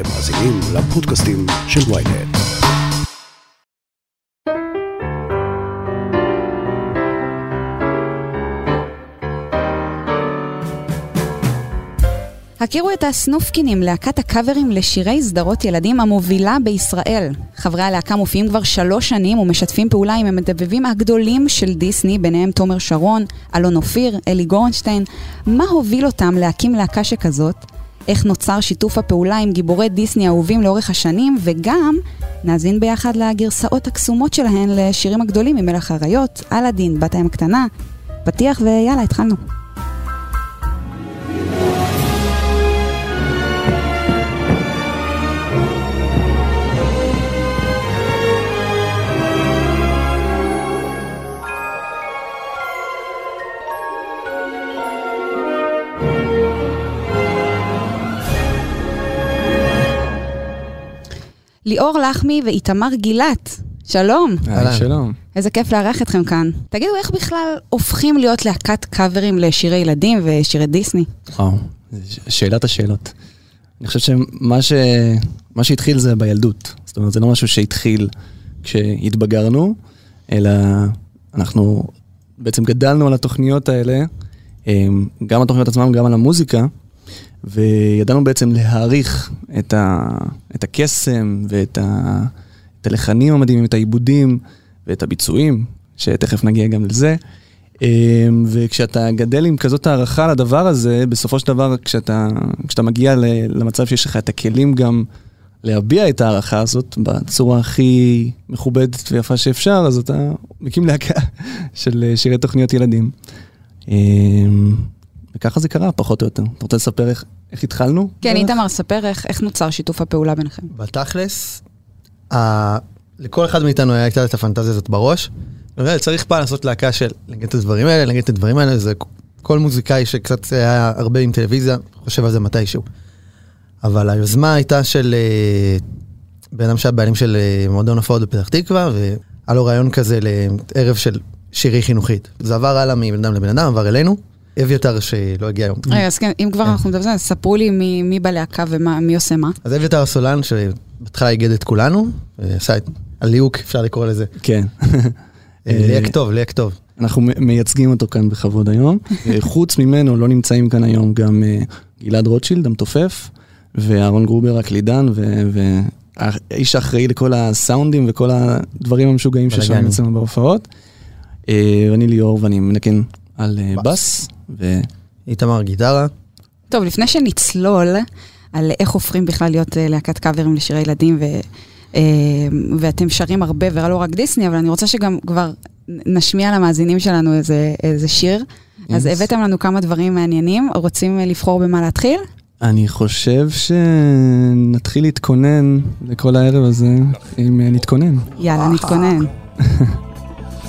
אתם מאזינים לפודקאסטים של ויינט. הכירו את הסנופקינים, להקת הקאברים לשירי סדרות ילדים המובילה בישראל. חברי הלהקה מופיעים כבר שלוש שנים ומשתפים פעולה עם המדבבים הגדולים של דיסני, ביניהם תומר שרון, אלון אופיר, אלי גורנשטיין. מה הוביל אותם להקים להקה שכזאת? איך נוצר שיתוף הפעולה עם גיבורי דיסני האהובים לאורך השנים, וגם נאזין ביחד לגרסאות הקסומות שלהן לשירים הגדולים ממלך האריות, אלאדין, בת הים הקטנה. פתיח ויאללה, התחלנו. ליאור לחמי ואיתמר גילת. שלום. היי, שלום. איזה כיף לארח אתכם כאן. תגידו, איך בכלל הופכים להיות להקת קאברים לשירי ילדים ושירי דיסני? וואו, שאלת השאלות. אני חושב שמה ש... מה שהתחיל זה בילדות. זאת אומרת, זה לא משהו שהתחיל כשהתבגרנו, אלא אנחנו בעצם גדלנו על התוכניות האלה, גם התוכניות עצמם, גם על המוזיקה, וידענו בעצם להעריך את, ה... את הקסם ואת ה... את הלחנים המדהימים, את העיבודים ואת הביצועים, שתכף נגיע גם לזה. וכשאתה גדל עם כזאת הערכה לדבר הזה, בסופו של דבר, כשאתה, כשאתה מגיע למצב שיש לך את הכלים גם להביע את ההערכה הזאת בצורה הכי מכובדת ויפה שאפשר, אז אתה מקים להקה של שירי תוכניות ילדים. וככה זה קרה, פחות או יותר. אתה רוצה לספר איך, איך התחלנו? כן, איתמר, ספר איך, איך נוצר שיתוף הפעולה ביניכם. בתכלס, ה... לכל אחד מאיתנו היה הייתה את הפנטזיה הזאת בראש. צריך פעם לעשות להקה של לנגן את הדברים האלה, לנגן את הדברים האלה, זה כל מוזיקאי שקצת היה הרבה עם טלוויזיה, חושב על זה מתישהו. אבל היוזמה הייתה של בן אדם שהיה בעלים של מועדון הופעות בפתח תקווה, והיה לו רעיון כזה לערב של שירי חינוכית. זה עבר הלאה מבן אדם לבן אדם, עבר אלינו. אביתר שלא הגיע היום. רגע, אז כן, אם כבר אנחנו מדברים, אז ספרו לי מי, מי בלהקה ומי עושה מה. אז אביתר סולן, שבהתחלה איגד את כולנו, עשה את הליהוק, אפשר לקרוא לזה. כן. ליהק טוב, ליהק טוב. אנחנו מייצגים אותו כאן בכבוד היום. חוץ ממנו לא נמצאים כאן היום גם גלעד רוטשילד, המתופף, ואהרון גרובר הקלידן, והאיש האחראי לכל הסאונדים וכל הדברים המשוגעים ששם אצלנו בהופעות. ואני ליאור ואני מנקן על בס. ו... איתמר גיטרה. טוב, לפני שנצלול על איך הופכים בכלל להיות להקת קאברים לשירי ילדים, ו... ואתם שרים הרבה ולא רק דיסני, אבל אני רוצה שגם כבר נשמיע למאזינים שלנו איזה, איזה שיר. Yes. אז הבאתם לנו כמה דברים מעניינים, רוצים לבחור במה להתחיל? אני חושב שנתחיל להתכונן לכל הערב הזה, אם נתכונן. יאללה, נתכונן.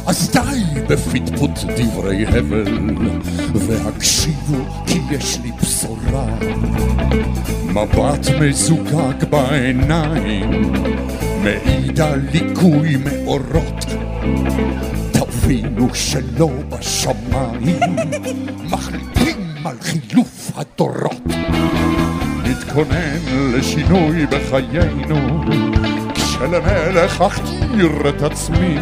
אז די בפטפוט דברי הבל, והקשיבו כי יש לי בשורה. מבט מזוגג בעיניים, מעיד על ליקוי מאורות. תבינו שלא בשמיים, מחליטים על חילוף הדורות. נתכונן לשינוי בחיינו, כשלמלך אכתיר את עצמי.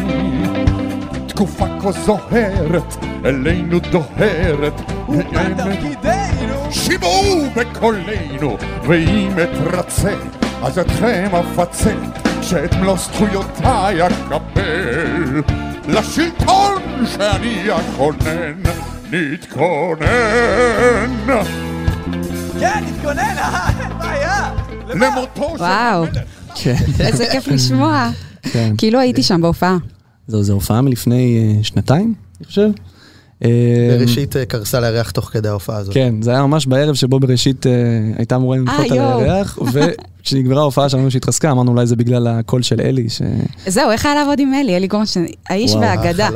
תקופה כה זוהרת, אלינו דוהרת, ומה תפקידנו? שימעו בקולנו, ואם אתרצה, אז אתכם אפצה, שאת מלוא זכויותיי אקבל. לשלטון שאני אכונן, נתכונן. כן, נתכונן, אין בעיה. למותו של וואו. המלך. כן. איזה כיף לשמוע. כן. כאילו הייתי שם בהופעה. זו, זו הופעה מלפני uh, שנתיים, אני חושב. אה, בראשית אה, קרסה לירח תוך כדי ההופעה הזאת. כן, זה היה ממש בערב שבו בראשית הייתה אמורה לנחות על. הירח, וכשנגמרה ההופעה שלנו שהתחזקה, אמרנו אולי זה בגלל הקול של אלי, זהו, איך היה לעבוד עם אלי? אלי גורנשטיין, האיש והאגדה.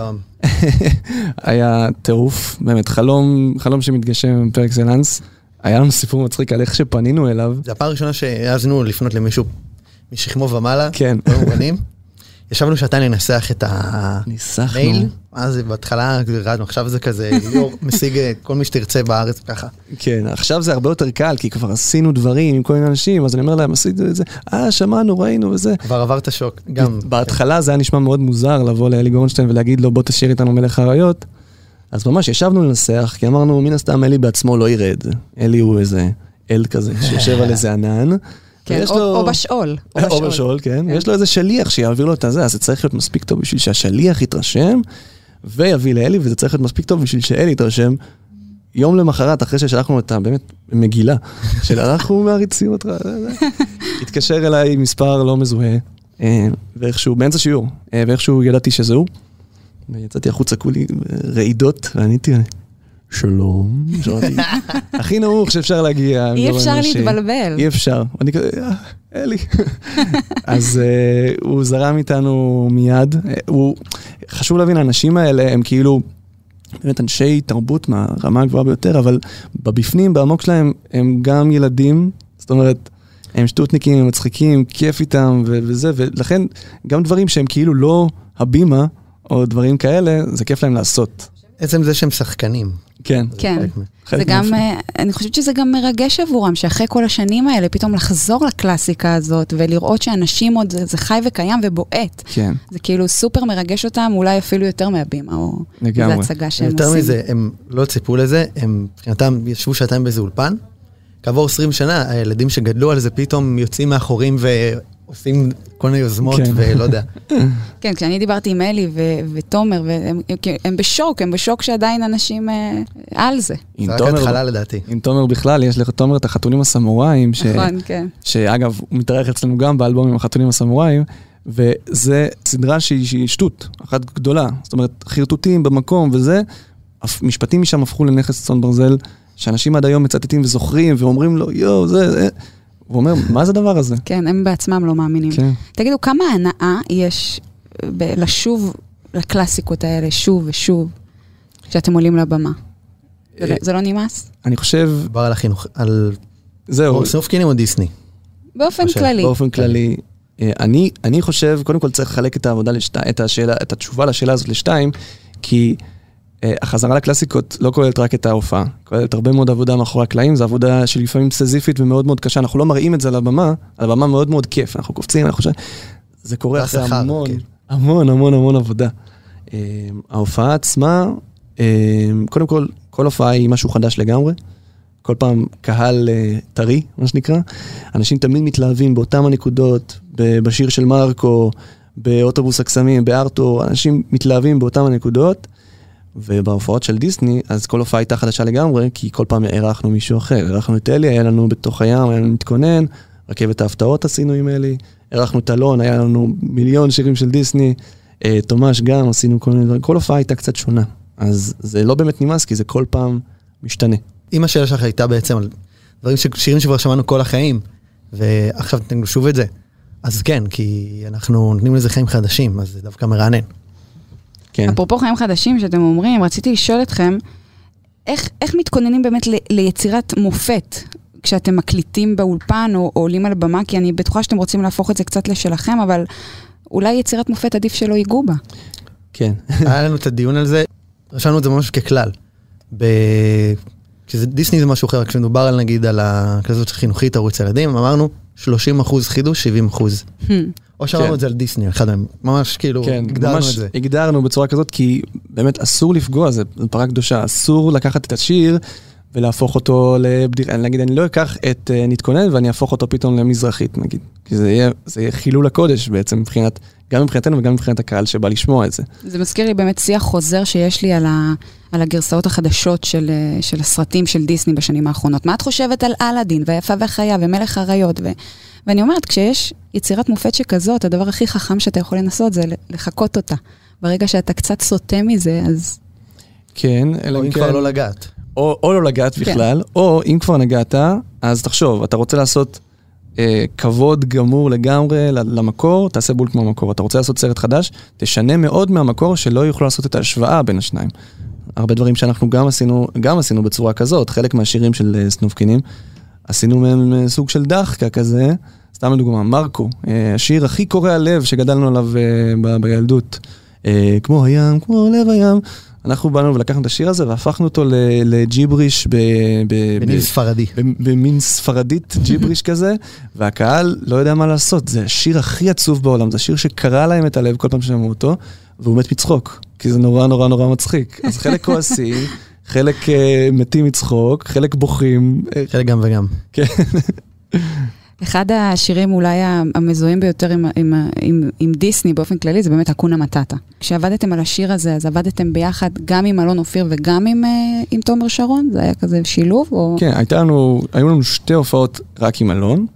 שהיה טירוף, באמת, חלום, חלום שמתגשם פר אקסלנס. היה לנו סיפור מצחיק על איך שפנינו אליו. זו הפעם הראשונה שהעזנו לפנות למישהו משכמו ומעלה, כן. לא מובנים. ישבנו שעתיים לנסח את. המייל, אז בהתחלה ירדנו, עכשיו זה כזה, ליאור משיג את כל מי שתרצה בארץ ככה. כן, עכשיו זה הרבה יותר קל, כי כבר עשינו דברים עם כל מיני אנשים, אז אני אומר להם, עשיתי את זה, אה, שמענו, ראינו וזה. כבר עברת שוק, גם. בהתחלה זה היה נשמע מאוד מוזר לבוא לאלי גורנשטיין ולהגיד לו, בוא תשאיר איתנו מלך האריות. אז ממש ישבנו לנסח, כי אמרנו, מן הסתם אלי בעצמו לא ירד. אלי הוא איזה אל כזה, שיושב על איזה ענן. כן, או, לו- או בשאול. או בשאול, כן. יש לו איזה שליח שיעביר לו את הזה, אז זה צריך להיות מספיק טוב בשביל שהשליח יתרשם, ויביא לאלי, וזה צריך להיות מספיק טוב בשביל שאלי יתרשם. יום למחרת, אחרי ששלחנו את הבאמת מגילה, של אנחנו מעריצים אותך, התקשר אליי מספר לא מזוהה, אה, ואיכשהו, באמצע שיעור, אה, ואיכשהו ידעתי שזה הוא, ויצאתי החוצה כולי רעידות, ועניתי, שלום, הכי נמוך שאפשר להגיע. אי אפשר. להתבלבל. אי אפשר. אני כזה, "אה, אלי. אז uh, הוא זרם איתנו מיד. הוא, חשוב להבין, האנשים האלה הם כאילו באמת אנשי תרבות מהרמה הגבוהה ביותר, אבל בבפנים, בעמוק שלהם, הם גם ילדים, זאת אומרת, הם שטותניקים, הם מצחיקים, כיף איתם ו- וזה, ולכן גם דברים שהם כאילו לא הבימה, או דברים כאלה, זה כיף להם לעשות. עצם זה שהם שחקנים. כן. כן. חלק חלק זה גם. אה, אני חושבת שזה גם מרגש עבורם, שאחרי כל השנים האלה, פתאום לחזור לקלאסיקה הזאת, ולראות שאנשים עוד, זה, זה חי וקיים ובועט. כן, זה כאילו סופר מרגש אותם, אולי אפילו יותר מהבימה, או לגמרי. איזו הצגה שהם יותר עושים. מזה, הם לא ציפו לזה, הם מבחינתם ישבו שעתיים באיזה אולפן. כעבור 20 שנה, הילדים שגדלו על זה פתאום יוצאים מאחורים ועושים כל מיני יוזמות כן. ולא יודע. כן, כשאני דיברתי עם אלי ו- ותומר, והם הם, הם בשוק, הם בשוק שעדיין אנשים אה, על זה. עם זה רק תומר- התחלה לדעתי. עם תומר בכלל, יש לתומר את החתולים הסמוראים, ש... נכון, כן. שאגב, הוא מתארח אצלנו גם באלבום עם החתולים הסמוראים, וזה סדרה שהיא, שהיא שטות, אחת גדולה. זאת אומרת, חרטוטים במקום וזה, משפטים משם הפכו לנכס צאן ברזל, שאנשים עד היום מצטטים וזוכרים ואומרים לו, יואו, זה, זה. הוא אומר, מה זה הדבר הזה? כן, הם בעצמם לא מאמינים. כן. תגידו, כמה הנאה יש ב- לשוב לקלאסיקות האלה שוב ושוב, כשאתם עולים לבמה? זה לא- אה, זה לא נמאס? אני חושב, מדובר על החינוך, על זהו, סנופקינים או דיסני. באופן כללי. באופן כללי, אה, אני, אני חושב, קודם כל צריך לחלק את העבודה לשתיים, את השאלה, את התשובה לשאלה הזאת לשתיים, כי אה, החזרה לקלאסיקות לא כוללת רק את ההופעה, כוללת הרבה מאוד עבודה מאחורי הקלעים, זו עבודה שלפעמים סיזיפית ומאוד מאוד קשה, אנחנו לא מראים את זה על הבמה, על הבמה מאוד מאוד כיף, אנחנו קופצים, אנחנו חושבים, זה קורה אחרי והשכר, המון, כן. המון המון המון עבודה. אה, ההופעה עצמה, אה, קודם כל, כל הופעה היא משהו חדש לגמרי. כל פעם קהל אה, טרי, מה שנקרא. אנשים תמיד מתלהבים באותם הנקודות, בשיר של מרקו, באוטובוס הקסמים, בארתור, אנשים מתלהבים באותם הנקודות. ובהופעות של דיסני, אז כל הופעה הייתה חדשה לגמרי, כי כל פעם אירחנו מישהו אחר. אירחנו את אלי, היה לנו בתוך הים, היה לנו מתכונן, רכבת ההפתעות עשינו עם אלי, אירחנו את אלון, היה לנו מיליון שירים של דיסני, אה, תומש גם, עשינו כל מיני דברים, כל הופעה הייתה קצת שונה. אז זה לא באמת נמאס, כי זה כל פעם משתנה. אם השאלה שלך הייתה בעצם על דברים, ש- שירים שכבר שמענו כל החיים, ועכשיו תתנו שוב את זה, אז כן, כי אנחנו נותנים לזה חיים חדשים, אז זה דווקא מרענן. כן. אפרופו חיים חדשים שאתם אומרים, רציתי לשאול אתכם, איך, איך מתכוננים באמת ל, ליצירת מופת כשאתם מקליטים באולפן או, או עולים על הבמה? כי אני בטוחה שאתם רוצים להפוך את זה קצת לשלכם, אבל אולי יצירת מופת עדיף שלא ייגעו בה. כן. היה לנו את הדיון על זה, רשמנו את זה ממש ככלל. ב... כשזה דיסני זה משהו אחר, כשמדובר על נגיד על הכזאת חינוכית ערוץ ילדים, אמרנו 30 אחוז חידוש, 70 אחוז. או שאמרנו כן. את זה על דיסני, אחד מהם, ממש כאילו, כן, הגדרנו ממש את זה. הגדרנו בצורה כזאת, כי באמת אסור לפגוע, זה זו פרה קדושה, אסור לקחת את השיר ולהפוך אותו לבדיחה, נגיד אני לא אקח את uh, נתכונן ואני אהפוך אותו פתאום למזרחית נגיד, כי זה יהיה, זה יהיה חילול הקודש בעצם מבחינת, גם מבחינתנו וגם מבחינת הקהל שבא לשמוע את זה. זה מזכיר לי באמת שיח חוזר שיש לי על, ה, על הגרסאות החדשות של, אה, של הסרטים של דיסני בשנים האחרונות. מה את חושבת על אלאדין והיפה והחיה ומלך האריות? ו, ואני אומרת, כשיש יצירת מופת שכזאת, הדבר הכי חכם שאתה יכול לנסות זה לחקות אותה. ברגע שאתה קצת סוטה מזה, אז כן, אלא אם כן, כבר לא לגעת. או, או לא לגעת בכלל, או אם כבר נגעת, אז תחשוב, אתה רוצה לעשות אה, כבוד גמור לגמרי למקור, תעשה בול כמו המקור. אתה רוצה לעשות סרט חדש, תשנה מאוד מהמקור שלא יוכלו לעשות את ההשוואה בין השניים. הרבה דברים שאנחנו גם עשינו, גם עשינו בצורה כזאת, חלק מהשירים של אה, סנופקינים, עשינו מהם אה, סוג של דחקה כזה, סתם לדוגמה, מרקו, אה, השיר הכי קורע לב שגדלנו עליו אה, ב- בילדות. אה, כמו הים, כמו לב הים. אנחנו באנו ולקחנו את השיר הזה והפכנו אותו לג'יבריש ב... ב- בניל ב- ספרדי. במין ספרדית ג'יבריש כזה, והקהל לא יודע מה לעשות, זה השיר הכי עצוב בעולם, זה השיר שקרע להם את הלב כל פעם ששמעו אותו, והוא מת מצחוק, כי זה נורא נורא נורא מצחיק. אז חלק כועסים, חלק uh, מתים מצחוק, חלק בוכים. אה, חלק גם וגם. כן. אחד השירים אולי המזוהים ביותר עם, עם, עם, עם דיסני באופן כללי זה באמת אקונה מטאטה. כשעבדתם על השיר הזה, אז עבדתם ביחד גם עם אלון אופיר וגם עם, אה, עם תומר שרון? זה היה כזה שילוב? או... כן, הייתה לנו, היו לנו שתי הופעות רק עם אלון,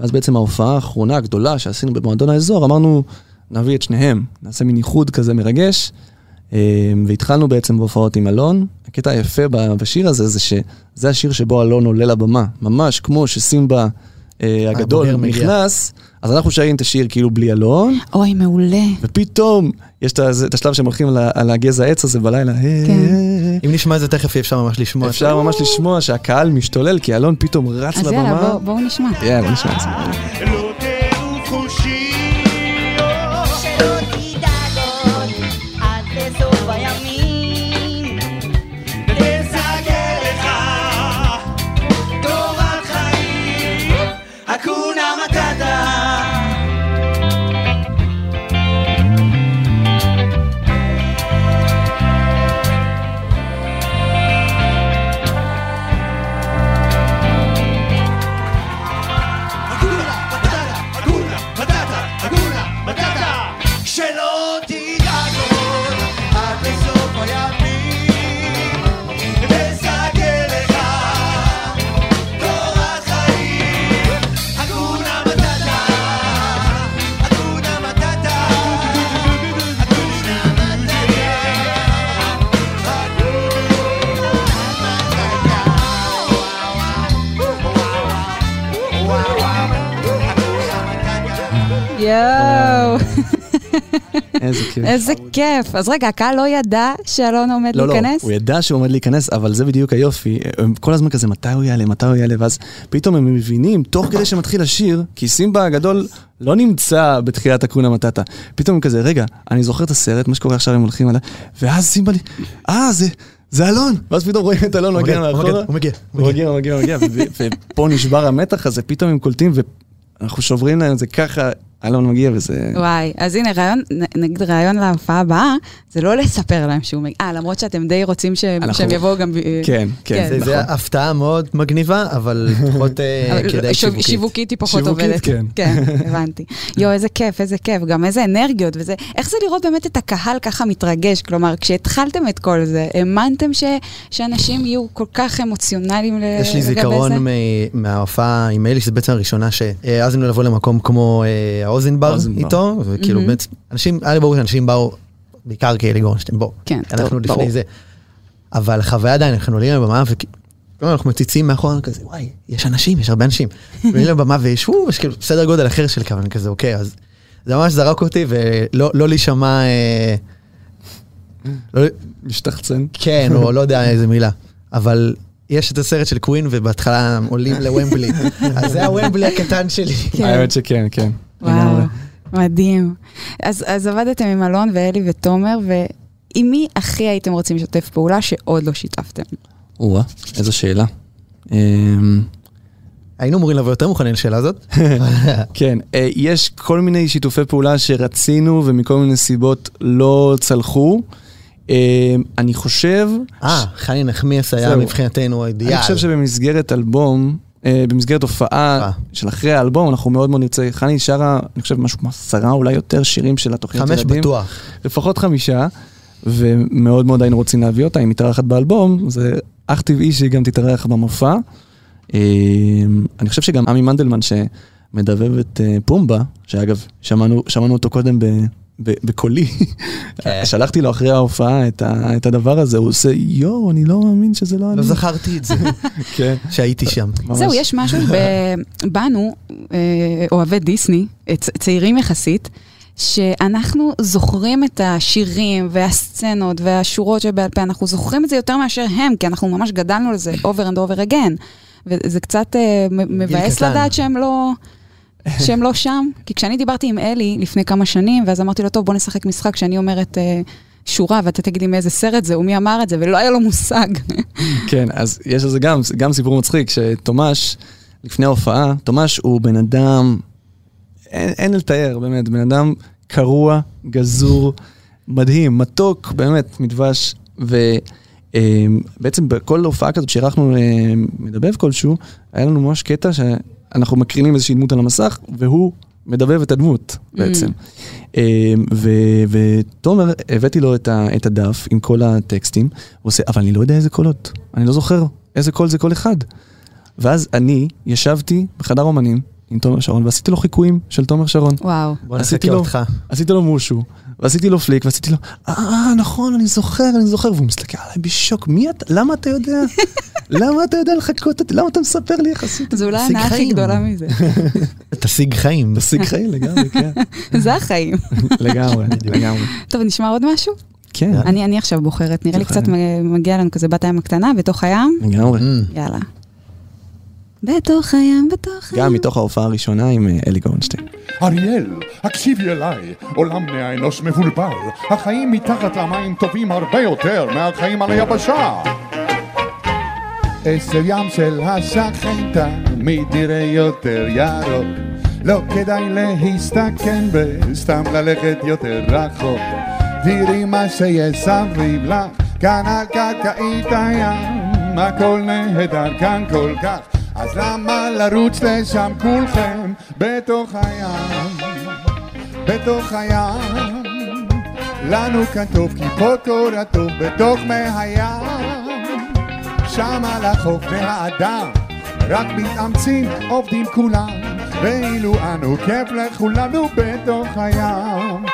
ואז בעצם ההופעה האחרונה הגדולה שעשינו במועדון האזור, אמרנו, נביא את שניהם, נעשה מין איחוד כזה מרגש, אה, והתחלנו בעצם בהופעות עם אלון. הקטע היפה בשיר הזה זה שזה השיר שבו אלון עולה לבמה, ממש כמו שסימבה הגדול הבוגר מגיע. נכנס, אז אנחנו שרים את השיר כאילו בלי אלון, אוי, מעולה. ופתאום יש את השלב שהם הולכים על הגזע העץ הזה בלילה. כן. אם נשמע את זה תכף אפשר ממש לשמוע. אפשר ממש לשמוע שהקהל משתולל, כי אלון פתאום רץ אז לבמה. יאללה, בואו בוא נשמע. יאללה, נשמע את זה. יואו, איזה כיף. איזה כיף. אז רגע, הקהל לא ידע שאלון עומד לא, לא, להיכנס? הוא ידע שהוא עומד להיכנס, אבל זה בדיוק היופי. הם כל הזמן כזה, מתי הוא יעלה, מתי הוא יעלה, ואז פתאום הם מבינים, תוך כדי שמתחיל השיר, כי סימבה הגדול לא נמצא בתחילת הקונה מטאטה. פתאום הם כזה, רגע, אני זוכר את הסרט, מה שקורה עכשיו, הם הולכים עליי, ואז סימבה לי, אה, זה... זה אלון! ואז פתאום רואים את אלון מגיע מאחורה. הוא מגיע, הוא מגיע, הוא מגיע, הוא מגיע, ופה נשבר המתח הזה, פתאום הם קולטים, ואנחנו שוברים להם את זה ככה, אלון מגיע וזה... וואי, אז הנה, רעיון, נגיד רעיון להופעה הבאה, זה לא לספר להם שהוא מגיע. אה, למרות שאתם די רוצים שהם אנחנו- שהם יבואו גם... ב- כן, כן, זה- זה נכון. הפתעה מאוד מגניבה, אבל פחות אה, כדאי שיווקית. שיווקית היא פחות שיווקית, עובדת. כן. כן, הבנתי. יואו, איזה כיף, איזה כיף. גם איזה אנרגיות וזה. איך זה לראות באמת את הקהל ככה מתרגש? כלומר, כשהתחלתם את כל זה, האמנתם ש- שאנשים יהיו כל כך אמוציונליים ל- יש לי לגבי זיכרון זה? מההופעה עם אלי, שזו בעצם הראשונה שהעזנו לבוא למקום כמו האוזנבר. איתו, וכאילו. באמת, אנשים, היה לי ברור שאנשים באו, בעיקר כאלי גורנשטיין, בואו, כן, טוב, אנחנו ברור. לפני זה. אבל החוויה עדיין, אנחנו עולים לבמה, ואנחנו מציצים מאחורה כזה, וואי, יש אנשים, יש הרבה אנשים. ועולים לבמה ויש, וואו, יש כאילו סדר גודל אחר של אני כזה, אוקיי, אז זה ממש זרק אותי, ולא לא להישמע, אה, לא- משתחצן. כן, או לא יודע איזה מילה. אבל יש את הסרט של קווין, ובהתחלה עולים לוומבלי. אז זה הוומבלי הקטן שלי. כן. האמת שכן, כן. וואו. מדהים. אז, אז עבדתם עם אלון ואלי ותומר, ועם מי הכי הייתם רוצים לשתף פעולה שעוד לא שיתפתם? או-אה, איזו שאלה. אמ, היינו אמורים לבוא יותר מוכנים לשאלה הזאת. כן, אה, יש כל מיני שיתופי פעולה שרצינו ומכל מיני סיבות לא צלחו. אמ, אני חושב, אה, חני נחמיאס היה. מבחינתנו האידיאל. אני חושב שבמסגרת אלבום, במסגרת הופעה אה. של אחרי האלבום, אנחנו מאוד מאוד נרצה, חני שרה, אני חושב, משהו כמו עשרה, אולי יותר שירים של התוכנית חמש ילדים. בטוח. לפחות חמישה, ומאוד מאוד היינו רוצים להביא אותה, היא מתארחת באלבום, זה אך טבעי שהיא גם תתארח במופע. אמ, אני חושב שגם עמי מנדלמן שמדבב את אה, פומבה, שאגב, שמענו, שמענו אותו קודם בקולי, כן. שלחתי לו אחרי ההופעה את, ה, את הדבר הזה, הוא עושה, יואו, אני לא מאמין שזה לא אני. לא זכרתי את זה, כן, שהייתי שם. ממש. זהו, יש משהו בנו, אה, אוהבי דיסני, צ- צעירים יחסית, שאנחנו זוכרים את השירים והסצנות והשורות שבעל פה, אנחנו זוכרים את זה יותר מאשר הם, כי אנחנו ממש גדלנו על זה over and over again. וזה קצת אה, מבאס. לדעת שהם לא... שהם לא שם? כי כשאני דיברתי עם אלי לפני כמה שנים, ואז אמרתי לו, טוב, בוא נשחק משחק שאני אומרת אה, שורה, ואתה תגיד לי מאיזה סרט זה, ומי אמר את זה, ולא היה לו מושג. כן, אז יש לזה גם, גם סיפור מצחיק, שתומש, לפני ההופעה, תומש הוא בן אדם, אין, אין לתאר, באמת, בן אדם קרוע, גזור, מדהים, מתוק, באמת, מדבש, ובעצם בכל הופעה כזאת שאירחנו אה, מדבב כלשהו, היה לנו ממש קטע שאנחנו מקרינים איזושהי דמות על המסך, והוא מדבב את הדמות בעצם. אה, ו- ותומר, הבאתי לו את הדף עם כל הטקסטים, הוא עושה, אבל אני לא יודע איזה קולות, אני לא זוכר איזה קול זה קול אחד. ואז אני ישבתי בחדר אומנים עם תומר שרון ועשיתי לו חיקויים של תומר שרון. וואו. בוא נחכה לו- אותך. עשיתי לו מושו, ועשיתי לו פליק, ועשיתי לו, אה, נכון, אני זוכר, אני זוכר, והוא מסתכל עליי בשוק, מי אתה, למה אתה יודע? למה אתה יודע לחכות אותי? למה אתה מספר לי איך עשית? זו אולי הנאה הכי חיים. גדולה מזה. תשיג חיים. תשיג חיים לגמרי, כן. זה החיים. לגמרי, לגמרי. טוב, נשמע עוד משהו? כן, אני אני עכשיו בוחרת, נראה לי. קצת מגיע לנו כזה בת הים הקטנה, בתוך הים. לגמרי. Mm. יאללה. בתוך הים, בתוך הים. גם מתוך ההופעה הראשונה עם אה, אלי גורנשטיין. אריאל, הקשיבי אליי, עולם בני האנוש מבולבל, החיים מתחת למים טובים הרבה יותר מהחיים על היבשה. עשר ים של השכן תמיד נראה יותר ירוק, לא כדאי להסתכן בסתם ללכת יותר רחוק. תראי מה שיש סביב לך, כאן על קרקעית הים, הכל נהדר כאן כל כך, אז למה לרוץ לשם כולכם בתוך הים, בתוך הים, לנו כאן טוב כי פה קור הטוב בתוך מי הים, שם על החוף והאדם, רק מתאמצים עובדים כולם, ואילו אנו כיף לכולנו בתוך הים.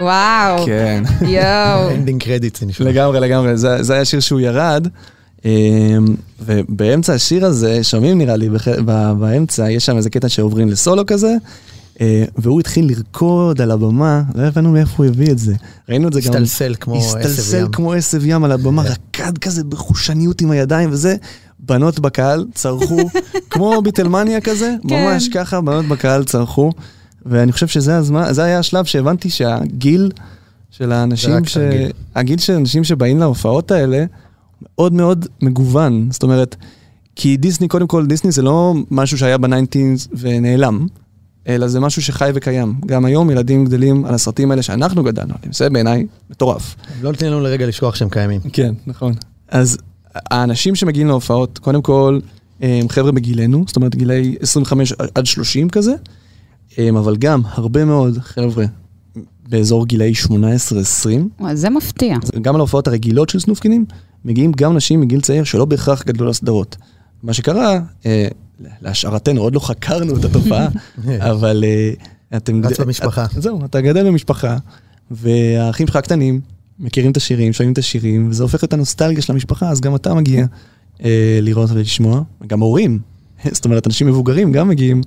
וואו. כן. יואו. Ending credit. לגמרי, לגמרי. זה, זה היה שיר שהוא ירד, ובאמצע השיר הזה, שומעים נראה לי, בח, באמצע, יש שם איזה קטע שעוברים לסולו כזה, אה, והוא התחיל לרקוד על הבמה, לא הבנו מאיפה הוא הביא את זה. ראינו את זה גם... הסתלסל כמו עשב הסתלסל ים. כמו עשב ים על הבמה, רקד כזה בחושניות עם הידיים וזה. בנות בקהל צרחו, כמו ביטלמניה כזה, כן. ממש ככה, בנות בקהל צרחו. ואני חושב שזה הזמן, זה היה השלב שהבנתי שהגיל של האנשים, ש... הגיל של אנשים שבאים להופעות האלה, מאוד מאוד מגוון. זאת אומרת, כי דיסני, קודם כל, דיסני זה לא משהו שהיה בניינטינס ונעלם, אלא זה משהו שחי וקיים. גם היום ילדים גדלים על הסרטים האלה שאנחנו גדלנו עליהם, זה בעיניי מטורף. לא נותנים לנו לרגע לשכוח שהם קיימים. כן, נכון. אז האנשים שמגיעים להופעות, קודם כל, הם חבר'ה בגילנו, זאת אומרת גילאי 25 עד 30 כזה, אבל גם הרבה מאוד חבר'ה באזור גילאי 18-20, וואי, זה מפתיע. גם להופעות הרגילות של סנופקינים, מגיעים גם נשים מגיל צעיר שלא בהכרח גדלו לסדרות. מה שקרה, אה, להשערתנו, עוד לא חקרנו את התופעה, אבל אה, אתם... רץ במשפחה. את- זהו, אתה גדל במשפחה, והאחים שלך הקטנים מכירים את השירים, שומעים את השירים, וזה הופך את הנוסטלגיה של המשפחה, אז גם אתה מגיע אה, לראות ולשמוע, וגם הורים, זאת אומרת, אנשים מבוגרים גם מגיעים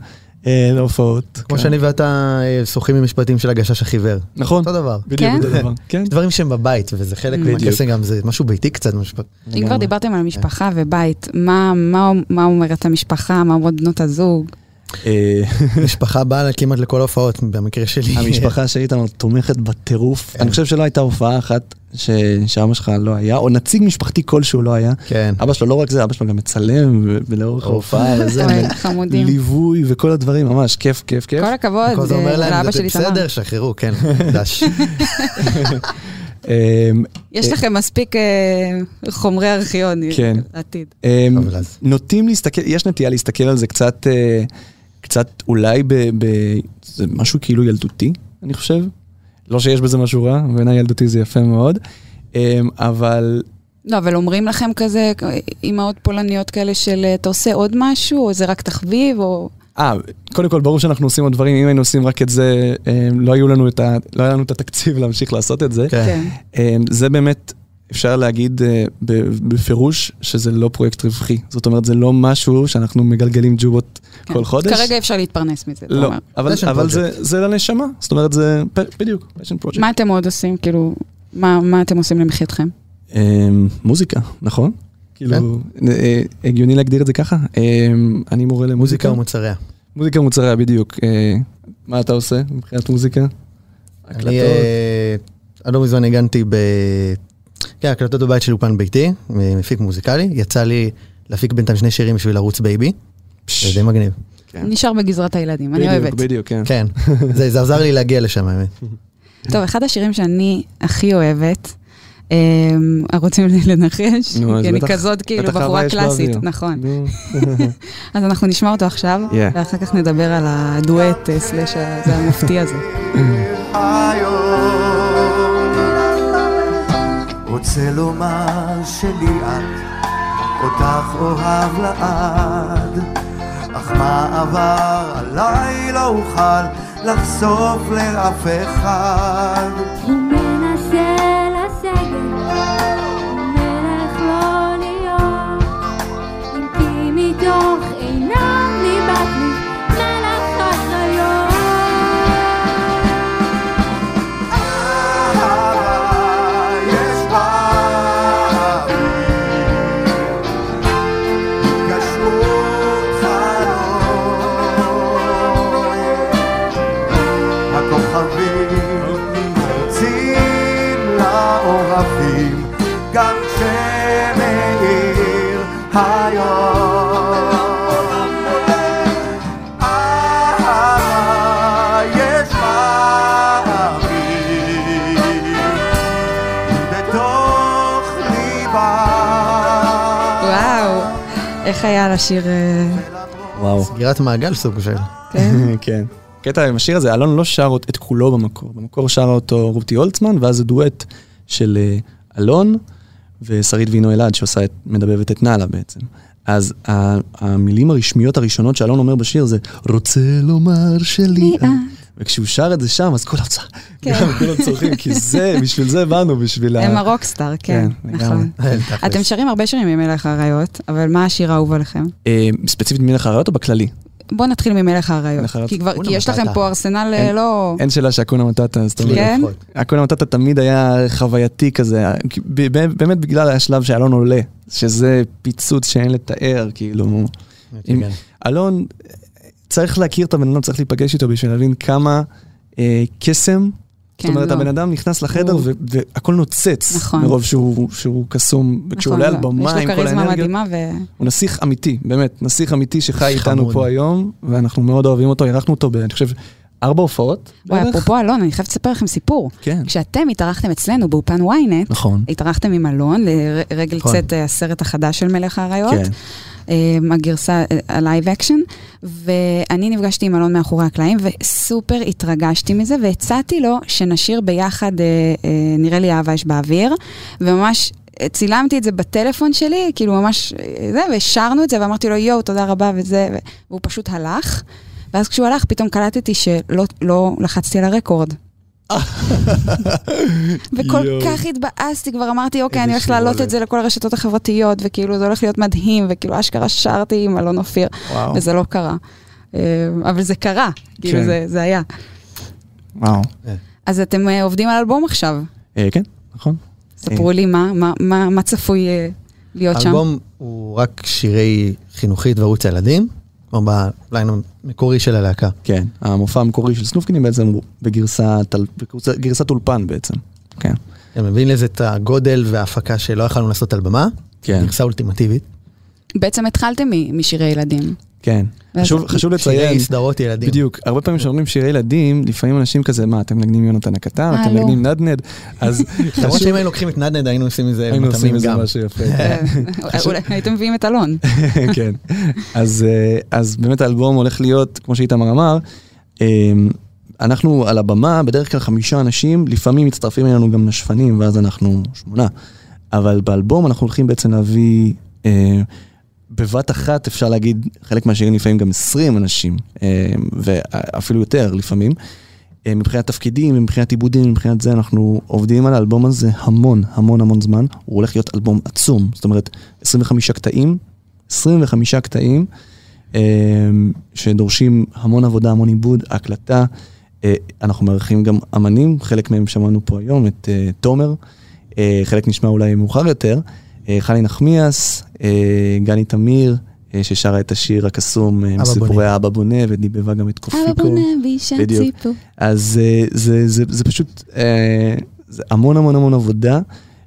להופעות. כמו כן. שאני ואתה אה, שוחים משפטים של הגשש החיוור. נכון, אותו דבר. בדיוק כן? אותו דבר, כן. יש דברים שהם בבית, וזה חלק. מהקסם גם, זה משהו ביתי קצת. משפט. אם כבר דיברתם על משפחה ובית, מה- מה מה אומרת המשפחה, מה אומרות בנות הזוג? אה, משפחה באה כמעט לכל ההופעות, במקרה שלי. המשפחה של איתמר תומכת בטירוף. אני חושב שלא הייתה הופעה אחת שאבא שלך לא היה, או נציג משפחתי כלשהו לא היה. כן. אבא שלו לא רק זה, אבא שלו גם מצלם ו- ולאורך ההופעה וזה. ליווי וכל הדברים, ממש כיף, כיף, כיף. כל הכבוד זה אומר אה, להם, לאבא שלי תמר. בסדר, שחררו, כן, דש. אמ, יש לכם מספיק אה, חומרי ארכיון כן. לעתיד. אמ, נוטים להסתכל, יש נטייה להסתכל על זה קצת, אה, קצת אולי ב... ב- זה משהו כאילו ילדותי, אני חושב. לא שיש בזה משהו רע, בעיניי ילדותי זה יפה מאוד. אמ, אבל לא, אבל אומרים לכם כזה, אימהות פולניות כאלה של אה, אתה עושה עוד משהו, או זה רק תחביב, או... אה, קודם כל, ברור שאנחנו עושים עוד דברים, אם היינו עושים רק את זה, אה, לא היו לנו את, ה, לא היה לנו את התקציב להמשיך לעשות את זה. כן. כן. אה, זה באמת, אפשר להגיד אה, ב- בפירוש שזה לא פרויקט רווחי. זאת אומרת, זה לא משהו שאנחנו מגלגלים ג'ובות כן. כל חודש. כרגע אפשר להתפרנס מזה, לא, אומר. אבל, אבל זה. זה לנשמה, זאת אומרת, זה בדיוק, passion project. מה אתם עוד עושים? כאילו, מה מה אתם עושים למחייתכם? אה, מוזיקה, נכון? כאילו, אה, הגיוני להגדיר את זה ככה. אה, אני מורה למוזיקה. מוזיקה ומוצריה. מוזיקה מוצריה, בדיוק. אה, מה אתה עושה מבחינת מוזיקה? הקלטות? אני אה, עד לא מזמן ניגנתי ב... כן, הקלטות בבית של אולפן ביתי, מפיק מוזיקלי. יצא לי להפיק בינתיים שני שירים בשביל ערוץ בייבי. זה די מגניב. נשאר בגזרת הילדים, אני אוהבת. בדיוק, כן. כן, זה עזר לי להגיע לשם האמת. טוב, אחד השירים שאני הכי אוהבת, אמ, רוצים לנחש, כי אני כזאת כאילו בחורה יש קלאסית. נכון. אז אנחנו נשמע אותו עכשיו. ואחר כך נדבר על הדואט אה, סלאש ה- זה המופתי הזה. רוצה לומר שלי את, אותך אוהב לעד, אך מה עבר עליי לא אוכל לחשוף לאף אחד. היה לשיר, אה, וואו. סגירת מעגל סוג של. כן? כן. קטע עם השיר הזה, אלון לא שר את כולו במקור. במקור שרה אותו רותי הולצמן, ואז זה דואט של אה, אלון ושרית וינו אלעד, שעושה את, מדבבת את נאלה בעצם. אז המילים הרשמיות הראשונות שאלון אומר בשיר זה רוצה לומר שלי את. וכשהוא שר את זה שם, אז כולם צוחקים, כן. כולם צוחקים, כי זה, בשביל זה באנו, בשביל ה... הם הרוקסטאר, כן, כן, נכון. אתם שרים הרבה שירים ממלך האריות, אבל מה השיר האהוב עליכם? אה, ספציפית מלך האריות או בכללי? בואו נתחיל ממלך האריות. כי כבר- אונה כי יש לכם. פה ארסנל אה, לא... אין שאלה שאקונה מטאטה, זאת אומרת, כן? אקונה מטאטה תמיד היה חווייתי כזה, באמת בגלל השלב שאלון עולה, שזה פיצוץ שאין לתאר, כאילו. אלון, צריך להכיר את הבן אדם, צריך להיפגש איתו בשביל להבין כמה אה, קסם. כן, זאת אומרת, לא. הבן אדם נכנס לחדר הוא- ו- והכל נוצץ, נכון. מרוב שהוא שהוא קסום, וכשהוא נכון, עולה על לא. במה עם יש לו כל כריזמה מדהימה ו... הוא נסיך אמיתי, באמת, נסיך אמיתי שחי איתנו חמוד. פה היום, ואנחנו מאוד אוהבים אותו, אירחנו אותו, ב- אני חושב, ארבע הופעות. וואי. אפרופו אלון, אני חייבת לספר לכם סיפור. כן. כשאתם התארחתם אצלנו באולפן ynet, נכון. התארחתם עם אלון לרגל נכון. צאת אה, הסרט החדש של מלך האריות, כן. אה, הגרסה, אה, ה live action, ואני נפגשתי עם אלון מאחורי הקלעים, וסופר התרגשתי מזה, והצעתי לו שנשיר ביחד, אה, אה, נראה לי אהבה יש באוויר, וממש... אה, צילמתי את זה בטלפון שלי, כאילו ממש אה, זה, והשרנו את זה, ואמרתי לו יואו, תודה רבה וזה, והוא פשוט הלך. ואז כשהוא הלך, פתאום קלטתי שלא לא לחצתי על הרקורד. וכל יואו. כך התבאסתי, כבר אמרתי, אוקיי, אני הולכת להעלות. את זה לכל הרשתות החברתיות, וכאילו זה הולך להיות מדהים, וכאילו אשכרה שרתי עם אלון אופיר, וואו. וזה לא קרה. אה, אבל זה קרה, כאילו כן. זה- זה היה. וואו. אז אתם אה, עובדים על אלבום עכשיו. אה, כן, נכון. ספרו לי מה- מה- מה מה צפוי אה, להיות שם. האלבום הוא רק שירי חינוכית וערוץ הילדים, כמו בליין המקורי של הלהקה. כן, המופע המקורי של סנופקינים בעצם הוא בגרסת, בגרסת, גרסת אולפן בעצם. כן. אתה מבין לזה את הגודל וההפקה שלא יכולנו לעשות על במה, כן, גרסה אולטימטיבית. בעצם התחלתם משירי ילדים. כן. חשוב, חשוב לציין, שירי סדרות ילדים. בדיוק, הרבה פעמים כשאומרים שירי ילדים, לפעמים אנשים כזה, מה, אתם מנגנים יונתן הקטן, אה, אתם לא. מנגנים נדנד, אז למרות חשוב, שאם היינו לוקחים את נדנד היינו עושים מזה היינו עושים גם. משהו יפה. אה, אולי הייתם מביאים את אלון. כן. אז, אה, אז באמת האלבום הולך להיות, כמו שאיתמר אמר, אה, אנחנו על הבמה, בדרך כלל חמישה אנשים, לפעמים מצטרפים אלינו גם נשפנים, ואז אנחנו שמונה. אבל באלבום אנחנו הולכים בעצם להביא, אה, בבת אחת אפשר להגיד, חלק מהשירים לפעמים גם 20 אנשים, אה, ואפילו יותר לפעמים. אה, מבחינת תפקידים, מבחינת עיבודים, מבחינת זה, אנחנו עובדים על האלבום הזה המון, המון המון זמן. הוא הולך להיות אלבום עצום, זאת אומרת, 25 קטעים, 25 קטעים, אה, שדורשים המון עבודה, המון עיבוד, הקלטה. אנחנו מארחים גם אמנים, חלק מהם שמענו פה היום, את תומר, חלק נשמע אולי מאוחר יותר, חני נחמיאס, אה, גני תמיר, אה, ששרה את השיר הקסום אה, עם אבא סיפורי בונה. האבא בונה, ודיבבה גם את קופיקו. אבא בונה ואישה בדיוק. ציפו. אז אה, זה, זה, זה פשוט, אה, זה המון המון המון עבודה,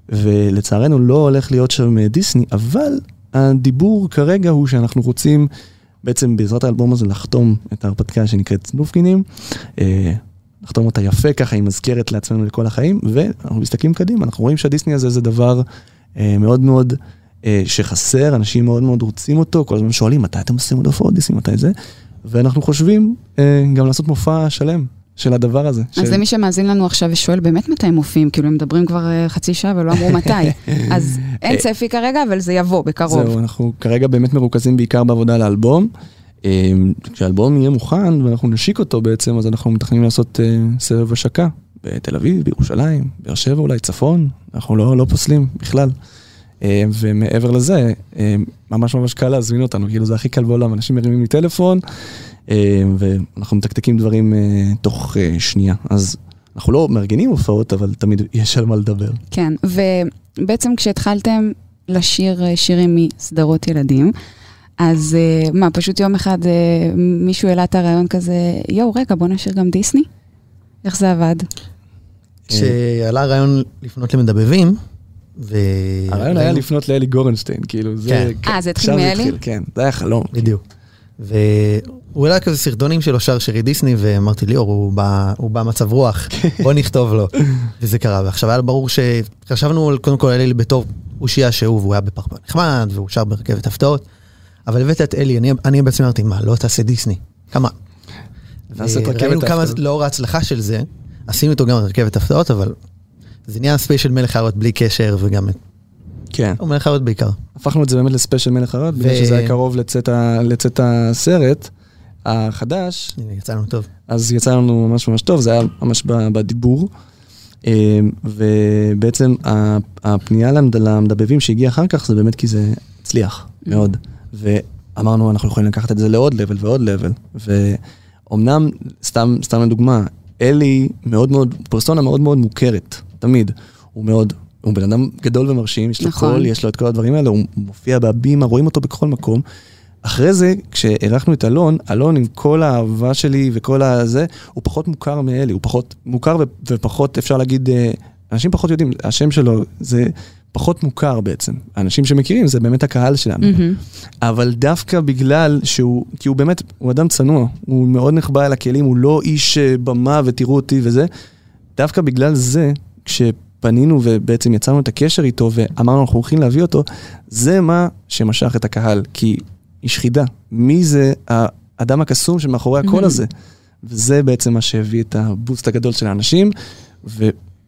ולצערנו לא הולך להיות שם אה, דיסני, אבל הדיבור כרגע הוא שאנחנו רוצים בעצם בעזרת האלבום הזה לחתום את ההרפתקה שנקראת סנופקינים, אה, לחתום אותה יפה ככה, היא מזכרת לעצמנו לכל החיים, ואנחנו מסתכלים קדימה, אנחנו רואים שהדיסני הזה זה דבר אה, מאוד מאוד אה, שחסר, אנשים מאוד מאוד רוצים אותו, כל הזמן שואלים מתי אתם עושים עוד הופעות דיסני, מתי זה, ואנחנו חושבים אה, גם לעשות מופע שלם של הדבר הזה. אז של- למי שמאזין לנו עכשיו ושואל באמת מתי הם מופיעים, כאילו הם מדברים כבר אה, חצי שעה ולא אמרו מתי. אז אין צפי כרגע, אבל זה יבוא בקרוב. זהו, אנחנו כרגע באמת מרוכזים בעיקר בעבודה על האלבום. אה, כשהאלבום יהיה מוכן ואנחנו נשיק אותו בעצם, אז אנחנו מתכננים לעשות אה, סבב השקה בתל אביב, בירושלים, באר שבע אולי, צפון, אנחנו לא, לא פוסלים בכלל. אה, ומעבר לזה, אה, ממש ממש קל להזמין אותנו, כאילו זה הכי קל בעולם, אנשים מרימים לי טלפון, אה, ואנחנו מתקתקים דברים תוך שנייה. אז אנחנו לא מארגנים הופעות, אבל תמיד יש על מה לדבר. כן, ובעצם כשהתחלתם לשיר שירים מסדרות ילדים, אז מה, פשוט יום אחד מישהו העלה את הרעיון כזה, יואו, רגע, בוא נשיר גם דיסני? איך זה עבד? כשעלה הרעיון לפנות למדבבים, ו... הרעיון היה לפנות לאלי גורנשטיין, כאילו, זה... כן. אה, זה התחיל מאלי? כן, זה היה חלום. בדיוק. והוא העלה כזה סרטונים שלו שר שירי דיסני, ואמרתי ליאור, הוא בא- הוא במצב רוח, בוא נכתוב לו. וזה קרה, ועכשיו היה ברור שחשבנו קודם כל על אלי בתור אושיה שהוא, והוא היה בפרפר נחמד, והוא שר ברכבת הפתעות, אבל הבאת את אלי, אני, אני בעצם אמרתי, מה, לא תעשה דיסני? כמה? נעשה את רכבת וראינו כמה, ההפתעות. לאור ההצלחה של זה, עשינו איתו גם רכבת הפתעות, אבל זה נהיה ספיישל מלך האריות בלי קשר, וגם את... כן. הוא מלך האריות בעיקר. הפכנו את זה באמת לספיישל מלך הרעות, בגלל שזה היה קרוב לצאת הסרט החדש, הנה, יצא לנו טוב. אז יצא לנו ממש ממש טוב, זה היה ממש בדיבור. אה, ובעצם הפנייה למד- למדבבים שהגיעה אחר כך, זה באמת כי זה הצליח מאוד. ואמרנו, אנחנו יכולים לקחת את זה לעוד לבל ועוד לבל. ואומנם, סתם, סתם לדוגמה, אלי מאוד מאוד, פרסונה מאוד מאוד מוכרת, תמיד. הוא מאוד, הוא בן אדם גדול ומרשים, יש לו נכון. קול, יש לו את כל הדברים האלה, הוא מופיע בהבימה, רואים אותו בכל מקום. אחרי זה, כשאירחנו את אלון, אלון עם כל האהבה שלי וכל הזה, הוא פחות מוכר מאלי, הוא פחות מוכר ופחות, אפשר להגיד, אה, אנשים פחות יודעים, השם שלו זה פחות מוכר בעצם. האנשים שמכירים זה באמת הקהל שלנו. מהמם. אבל דווקא בגלל שהוא, כי הוא באמת, הוא אדם צנוע, הוא מאוד נחבא אל הכלים, הוא לא איש אה, במה ותראו אותי וזה. דווקא בגלל זה, כשפנינו ובעצם יצרנו את הקשר איתו ואמרנו אנחנו הולכים להביא אותו, זה מה שמשך את הקהל, כי איש חידה. מי זה האדם הקסום שמאחורי הקול Mhm. הזה? וזה בעצם מה שהביא את הבוסט הגדול של האנשים,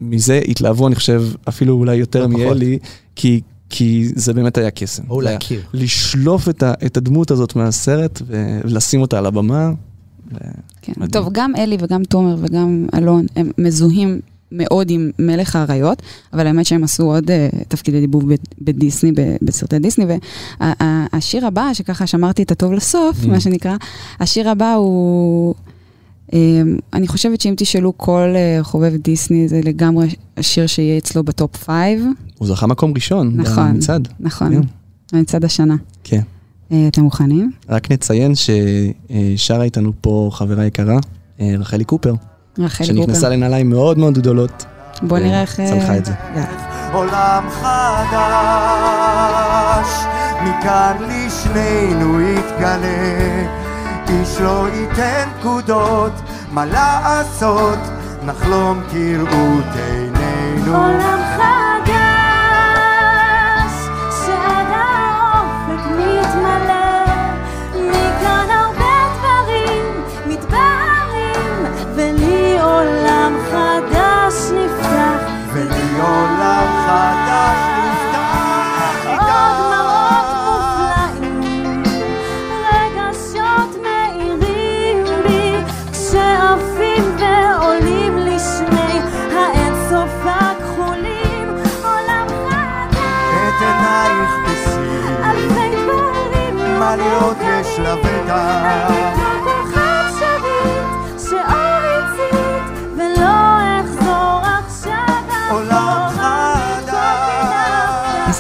ומזה התלהבו, אני חושב, אפילו אולי יותר לא. מאלי, כי, כי זה באמת היה קסם. היה להכיר. לשלוף את, ה, את הדמות הזאת מהסרט ולשים אותה על הבמה. ו... כן. מדהים. טוב, גם אלי וגם תומר וגם אלון, הם מזוהים מאוד עם מלך האריות, אבל האמת שהם עשו עוד uh, תפקידי דיבוב בדיסני, בסרטי דיסני, והשיר הבא, שככה שמרתי את הטוב לסוף, Mm. מה שנקרא, השיר הבא הוא... um, אני חושבת שאם תשאלו כל uh, חובב דיסני, זה לגמרי השיר שיהיה אצלו ב top five. הוא זכה מקום ראשון נכון. במצעד. נכון, כן. מצעד השנה. כן. Uh, אתם מוכנים? רק נציין ששרה איתנו פה חברה יקרה, אה, רחלי קופר, רחלי שנכנסה גופר. לנעליים מאוד מאוד גדולות. בוא נראה איך... אה, צלחה את זה. עולם חדש, מכאן לשנינו יתגלה, איש לא ייתן פקודות, מה לעשות, נחלום כראות עינינו. עולם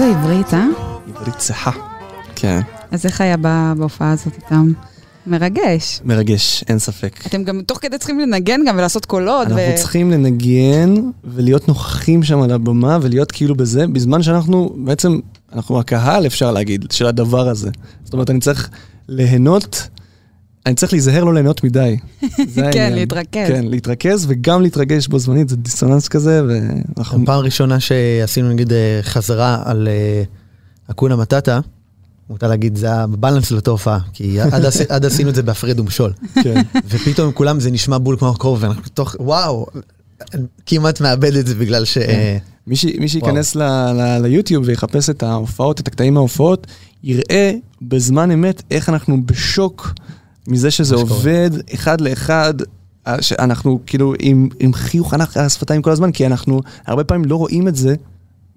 איזה עברית, אה? עברית צחה. כן, אז איך היה בהופעה הזאת איתם? מרגש. מרגש, אין ספק. אתם גם תוך כדי צריכים לנגן גם ולעשות קולות. אנחנו ו- צריכים לנגן ולהיות נוכחים שם על הבמה ולהיות כאילו בזה, בזמן שאנחנו בעצם, אנחנו הקהל אפשר להגיד, של הדבר הזה. זאת אומרת, אני צריך ליהנות, אני צריך להיזהר לא ליהנות מדי. כן. להתרכז. כן, להתרכז וגם להתרגש בו זמנית, זה דיסוננס כזה, ואנחנו... פעם ראשונה שעשינו נגיד אה, חזרה על אה, אקונה מטאטה, מותר להגיד, זה היה בבלנס לאותה הופעה, כי עד עשי- עד עשינו את זה בהפרד ומשול. כן. ופתאום כולם זה נשמע בול כמו הקרוב, ואנחנו תוך, וואו, כמעט מאבד את זה בגלל ש... כן. מי ש- מי שייכנס ל- ל- ליוטיוב ויחפש את ההופעות, את הקטעים מההופעות, יראה בזמן אמת איך אנחנו בשוק מזה שזה. עובד אחד לאחד. שאנחנו כאילו עם, עם חיוך ענק על השפתיים כל הזמן, כי אנחנו הרבה פעמים לא רואים את זה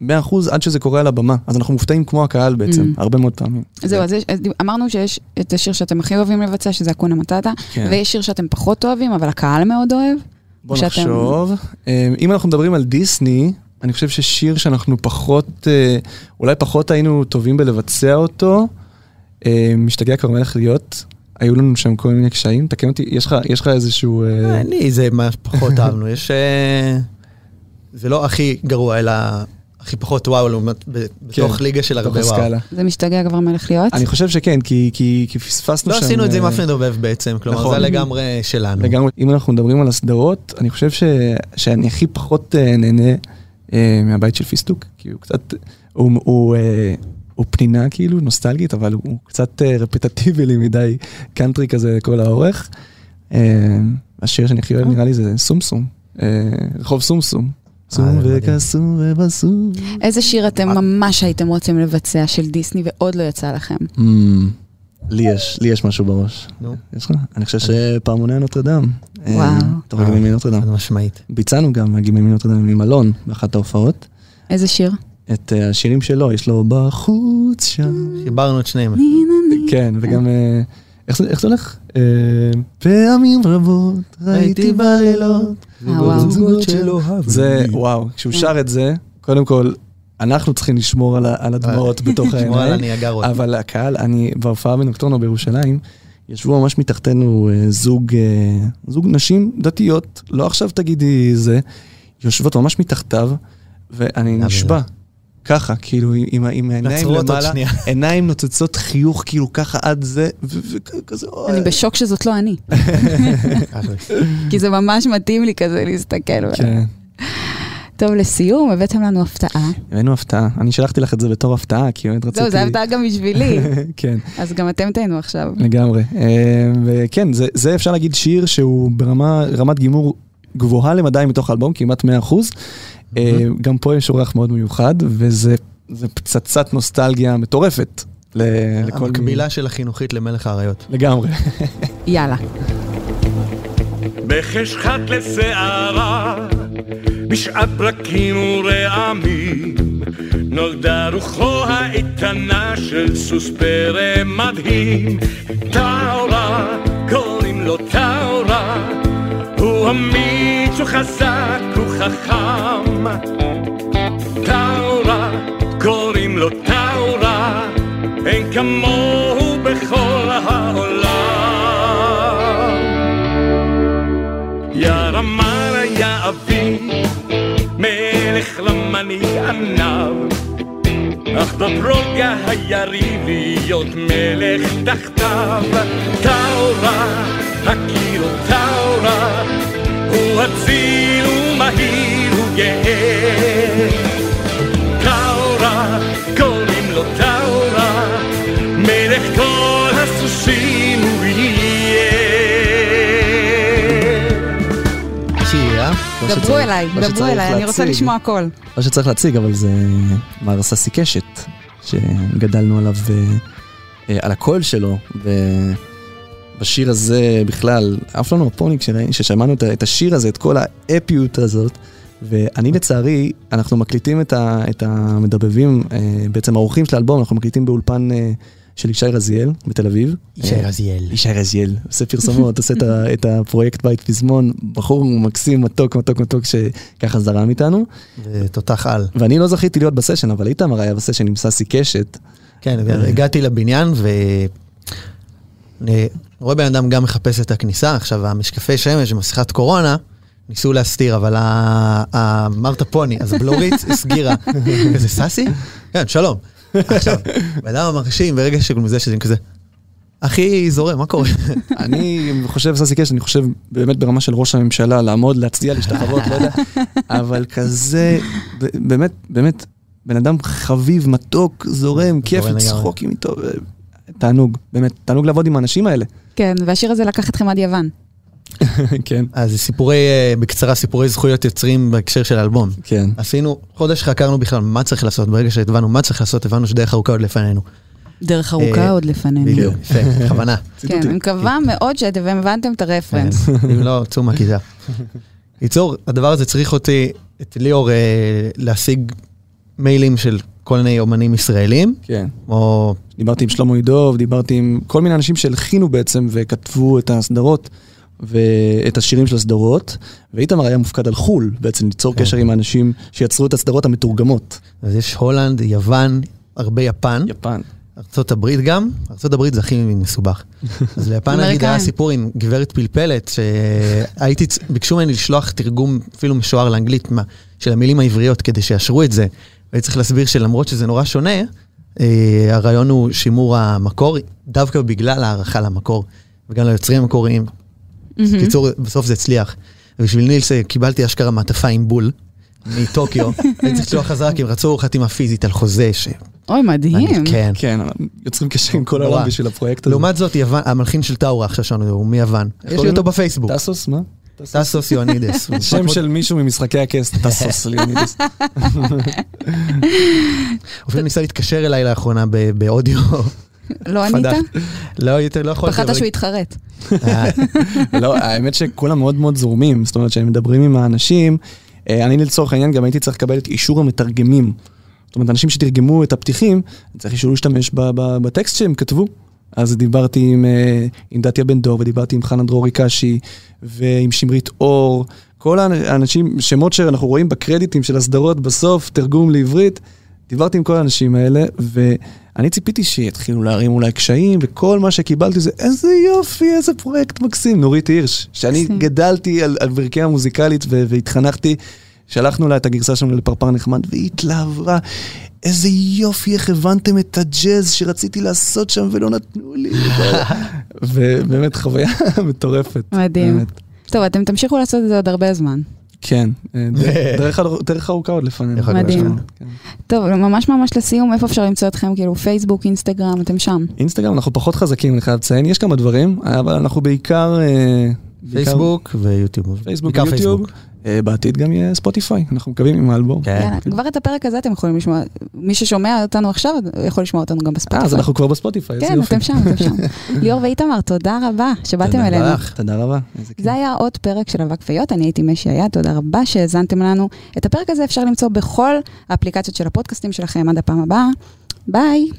100% עד שזה קורה על הבמה. אז אנחנו מופתעים כמו הקהל בעצם, Mm. הרבה מאוד פעמים. זהו, אז יש- אז אמרנו שיש את השיר שאתם הכי אוהבים לבצע, שזה אקונה מטאטה, כן. ויש שיר שאתם פחות אוהבים, אבל הקהל מאוד אוהב. בוא שאתם- נחשוב. אה, אם אנחנו מדברים על דיסני, אני חושב ששיר שאנחנו פחות, אה, אולי פחות היינו טובים בלבצע אותו, אה, משתגע כבר מלך להיות. היו לנו שם כל מיני קשיים, תקן אותי, יש לך, יש לך איזשהו... אה, אני, זה מה שפחות אהבנו, יש... אה, זה לא הכי גרוע, אלא הכי פחות וואו, לעומת ב- בתוך כן, ליגה של הרבה וואו. זה משתגע כבר מלך להיות. אני חושב שכן, כי, כי, כי פספסנו לא שם... עשינו את זה עם אה, אף מדובב בעצם, כלומר נכון. זה לגמרי שלנו. לגמרי, אם אנחנו מדברים על הסדרות, אני חושב ש, שאני הכי פחות אה, נהנה אה, מהבית של פיסטוק, כי הוא קצת, הוא, הוא, אה, פנינה כאילו, נוסטלגית, אבל הוא, הוא קצת אה, רפטטיבי לי מדי קאנטרי כזה כל האורך. אה, השיר שאני הכי אוהב נראה לי זה סומסום, אה, רחוב סומסום. סום. וקסום ובסום. איזה שיר אתם ממש הייתם רוצים לבצע של דיסני ועוד לא יצא לכם? Mm, לי יש, לי יש משהו בראש. נו. יש לך? אני חושב שפעמוני הנוטרדם. אה, וואו. אתה רואה גיבן נוטרדם. חד משמעית. ביצענו גם גיבן נוטרדם עם אלון באחת ההופעות. איזה שיר? את אה, השירים שלו, יש לו בחוץ שם. חיברנו את שניהם. כן, וגם, אה, איך זה הולך? אה, פעמים רבות ראיתי בלילות. זוגות שלא אהבו. זה, וואו, כשהוא שר את זה, קודם כל, אנחנו צריכים לשמור על הדמעות בתוך שמור על העיניים. אבל הקהל, אני בהופעה בנוקטורנו בירושלים, ישבו ממש מתחתנו זוג, זוג נשים דתיות, לא עכשיו תגידי זה, יושבות ממש מתחתיו, ואני נשבע, ככה, כאילו עם, עם העיניים למעלה. עיניים נוצצות חיוך כאילו ככה עד זה, ו- וכזה. אני בשוק שזאת לא אני. כי זה ממש מתאים לי כזה להסתכל. כן, טוב, לסיום, הבאתם לנו הפתעה. הבאנו הפתעה, אני שלחתי לך את זה בתור הפתעה, כי באמת רציתי... זהו, זה הפתעה גם בשבילי, כן. אז גם אתם תהנו עכשיו. לגמרי. אה, וכן, זה, זה אפשר להגיד שיר שהוא ברמת גימור גבוהה למדי מתוך האלבום, כמעט 100%. אה, גם פה יש אורח מאוד מיוחד, וזה זה פצצת נוסטלגיה מטורפת. לכל המקבילה של החינוכית למלך האריות. לגמרי. יאללה. בחשכת לסערה, בשעת ברקים ורעמים, נולדה רוחו האיתנה של סוס פרא מדהים. טאורה, קוראים לו טאורה, הוא אמיץ, הוא חזק, הוא חכם. טאורה, קוראים לו טאורה, אין כמוהו בכל העולם. ירמר היה אבי, מלך למנהיג עניו, אך בברוגה היה להיות מלך תחתיו. טאורה, הכירו טאורה, הוא אציל ומהיר וגאה. דברו אליי, לא דברו אליי, אני רוצה. לשמוע הכל. לא שצריך להציג, אבל זה מר ססי קשת, שגדלנו עליו, אה, אה, על הקול שלו, ובשיר הזה בכלל, עף לנו הפוני כשראי- כששמענו את השיר הזה, את כל האפיות הזאת, ואני לצערי, אנחנו מקליטים את, ה, את המדבבים, אה, בעצם האורחים של האלבום, אנחנו מקליטים באולפן של ישי רזיאל בתל אביב. ישי אה, רזיאל. ישי רזיאל, עושה פרסומות, עושה את הפרויקט בית פזמון, בחור מקסים, מתוק, מתוק, מתוק, שככה זרם איתנו. תותח על. ואני לא זכיתי להיות בסשן, אבל איתמר היה בסשן עם ססי קשת. כן, הגעתי לבניין ואני רואה בן אדם גם מחפש את הכניסה, עכשיו המשקפי שמש ומסכת קורונה, ניסו להסתיר, אבל המרתה פוני, אז הבלורית הסגירה. כזה סאסי? כן, שלום. עכשיו, בן אדם מרשים ברגע מזה שזה כזה, הכי זורם, מה קורה? אני חושב, ססי קש, אני חושב באמת ברמה של ראש הממשלה, לעמוד, להצדיע, להשתחוות, לא יודע, אבל כזה, באמת, באמת, בן אדם חביב, מתוק, זורם, כיף. לצחוק איתו, תענוג, באמת, תענוג לעבוד עם האנשים האלה. כן, והשיר הזה לקח אתכם עד יוון. כן, אז סיפורי, אה, בקצרה, סיפורי זכויות יוצרים בהקשר של האלבום. כן. עשינו, חודש חקרנו בכלל מה צריך לעשות, ברגע שהבנו מה צריך לעשות, הבנו שדרך ארוכה עוד לפנינו. דרך ארוכה אה, עוד לפנינו. בדיוק, יפה, בכוונה. כן, אני מקווה מאוד שאתם הבנתם את הרפרנס. אם לא, צאו מהכיתה. קיצור, הדבר הזה צריך אותי, את ליאור, אה, להשיג מיילים של כל מיני אומנים ישראלים, כן. כמו דיברתי עם שלמה ידוב, דיברתי עם כל מיני אנשים שהלחינו בעצם וכתבו את הסדרות ואת השירים של הסדרות, ואיתמר היה מופקד על חו"ל, בעצם ליצור כן. קשר עם האנשים שיצרו את הסדרות המתורגמות. אז יש הולנד, יוון, הרבה יפן, יפן. ארצות הברית גם, ארצות הברית זה הכי מסובך. אז ליפן נגיד. היה סיפור עם גברת פלפלת, שהייתי, ביקשו ממני לשלוח תרגום אפילו משוער לאנגלית מה- של המילים העבריות כדי שיאשרו את זה. והייתי צריך להסביר שלמרות שזה נורא שונה, אה, הרעיון הוא שימור המקור, דווקא בגלל הערכה למקור, וגם ליוצרים המקוריים. מהמם. קיצור, בסוף זה הצליח. ובשביל נילס אה, קיבלתי אשכרה מעטפה עם בול מטוקיו, הייתי צריך לשלוח חזרה כי הם רצו חתימה פיזית על חוזה ש... אוי, מדהים. כן. כן, יוצרים קשר עם כל. העולם בשביל הפרויקט הזה. לעומת זאת, יוון, המלחין של טאורה עכשיו שלנו הוא מיוון. יש לי אותו? בפייסבוק. טסוס, מה? טסוס יואנידס. שם של מישהו ממשחקי הכס, טסוס ליאונידס. הוא אפילו ניסה להתקשר אליי לאחרונה ב- באודיו. לא ענית? לא, יותר לא יכולתי. פחדת שהוא יתחרט. אה, לא, האמת שכולם מאוד מאוד זורמים, זאת אומרת שהם מדברים עם האנשים. אה, אני לצורך העניין גם הייתי צריך לקבל את אישור המתרגמים. זאת אומרת, אנשים שתרגמו את הפתיחים, צריך אישור להשתמש בטקסט שהם כתבו. אז דיברתי עם, אה, עם דתיה בן דור, ודיברתי עם חנה דרורי קשי, ועם שמרית אור, כל האנשים, שמות שאנחנו רואים בקרדיטים של הסדרות בסוף, תרגום לעברית. דיברתי עם כל האנשים האלה, ואני ציפיתי שיתחילו להרים אולי קשיים, וכל מה שקיבלתי זה, איזה יופי, איזה פרויקט מקסים, נורית הירש, שאני מקסים. גדלתי על, על ברכי המוזיקלית והתחנכתי, שלחנו לה את הגרסה שלנו לפרפר נחמד, והיא התלהבה, איזה יופי, איך הבנתם את הג'אז שרציתי לעשות שם ולא נתנו לי. ובאמת חוויה מטורפת. מדהים. באמת. טוב, אתם תמשיכו לעשות את זה עוד הרבה זמן. כן, אה, דרך- דרך ארוכ- דרך ארוכה עוד לפנינו. מדהים. כן. טוב, ממש ממש לסיום, איפה אפשר למצוא אתכם? כאילו פייסבוק, אינסטגרם, אתם שם. אינסטגרם אנחנו פחות חזקים, אני חייב לציין, יש כמה דברים, אבל אנחנו בעיקר... אה, פייסבוק ויוטיוב. פייסבוק ויוטיוב. אה, בעתיד גם יהיה ספוטיפיי, אנחנו מקווים עם האלבום. כן. כבר את הפרק הזה אתם יכולים לשמוע, מי ששומע אותנו עכשיו יכול לשמוע אותנו גם אה, בספוטיפיי. אז אנחנו כבר בספוטיפיי, איזה כן, יופי. אתם שם, אתם שם. ליאור ואיתמר, תודה רבה שבאתם תודה אלינו. לך. תודה רבה. זה היה עוד פרק של אבק פיות, אני הייתי משי היד, תודה רבה שהאזנתם לנו. את הפרק הזה אפשר למצוא בכל האפליקציות של הפודקאסטים שלכם עד הפעם הבאה. ביי.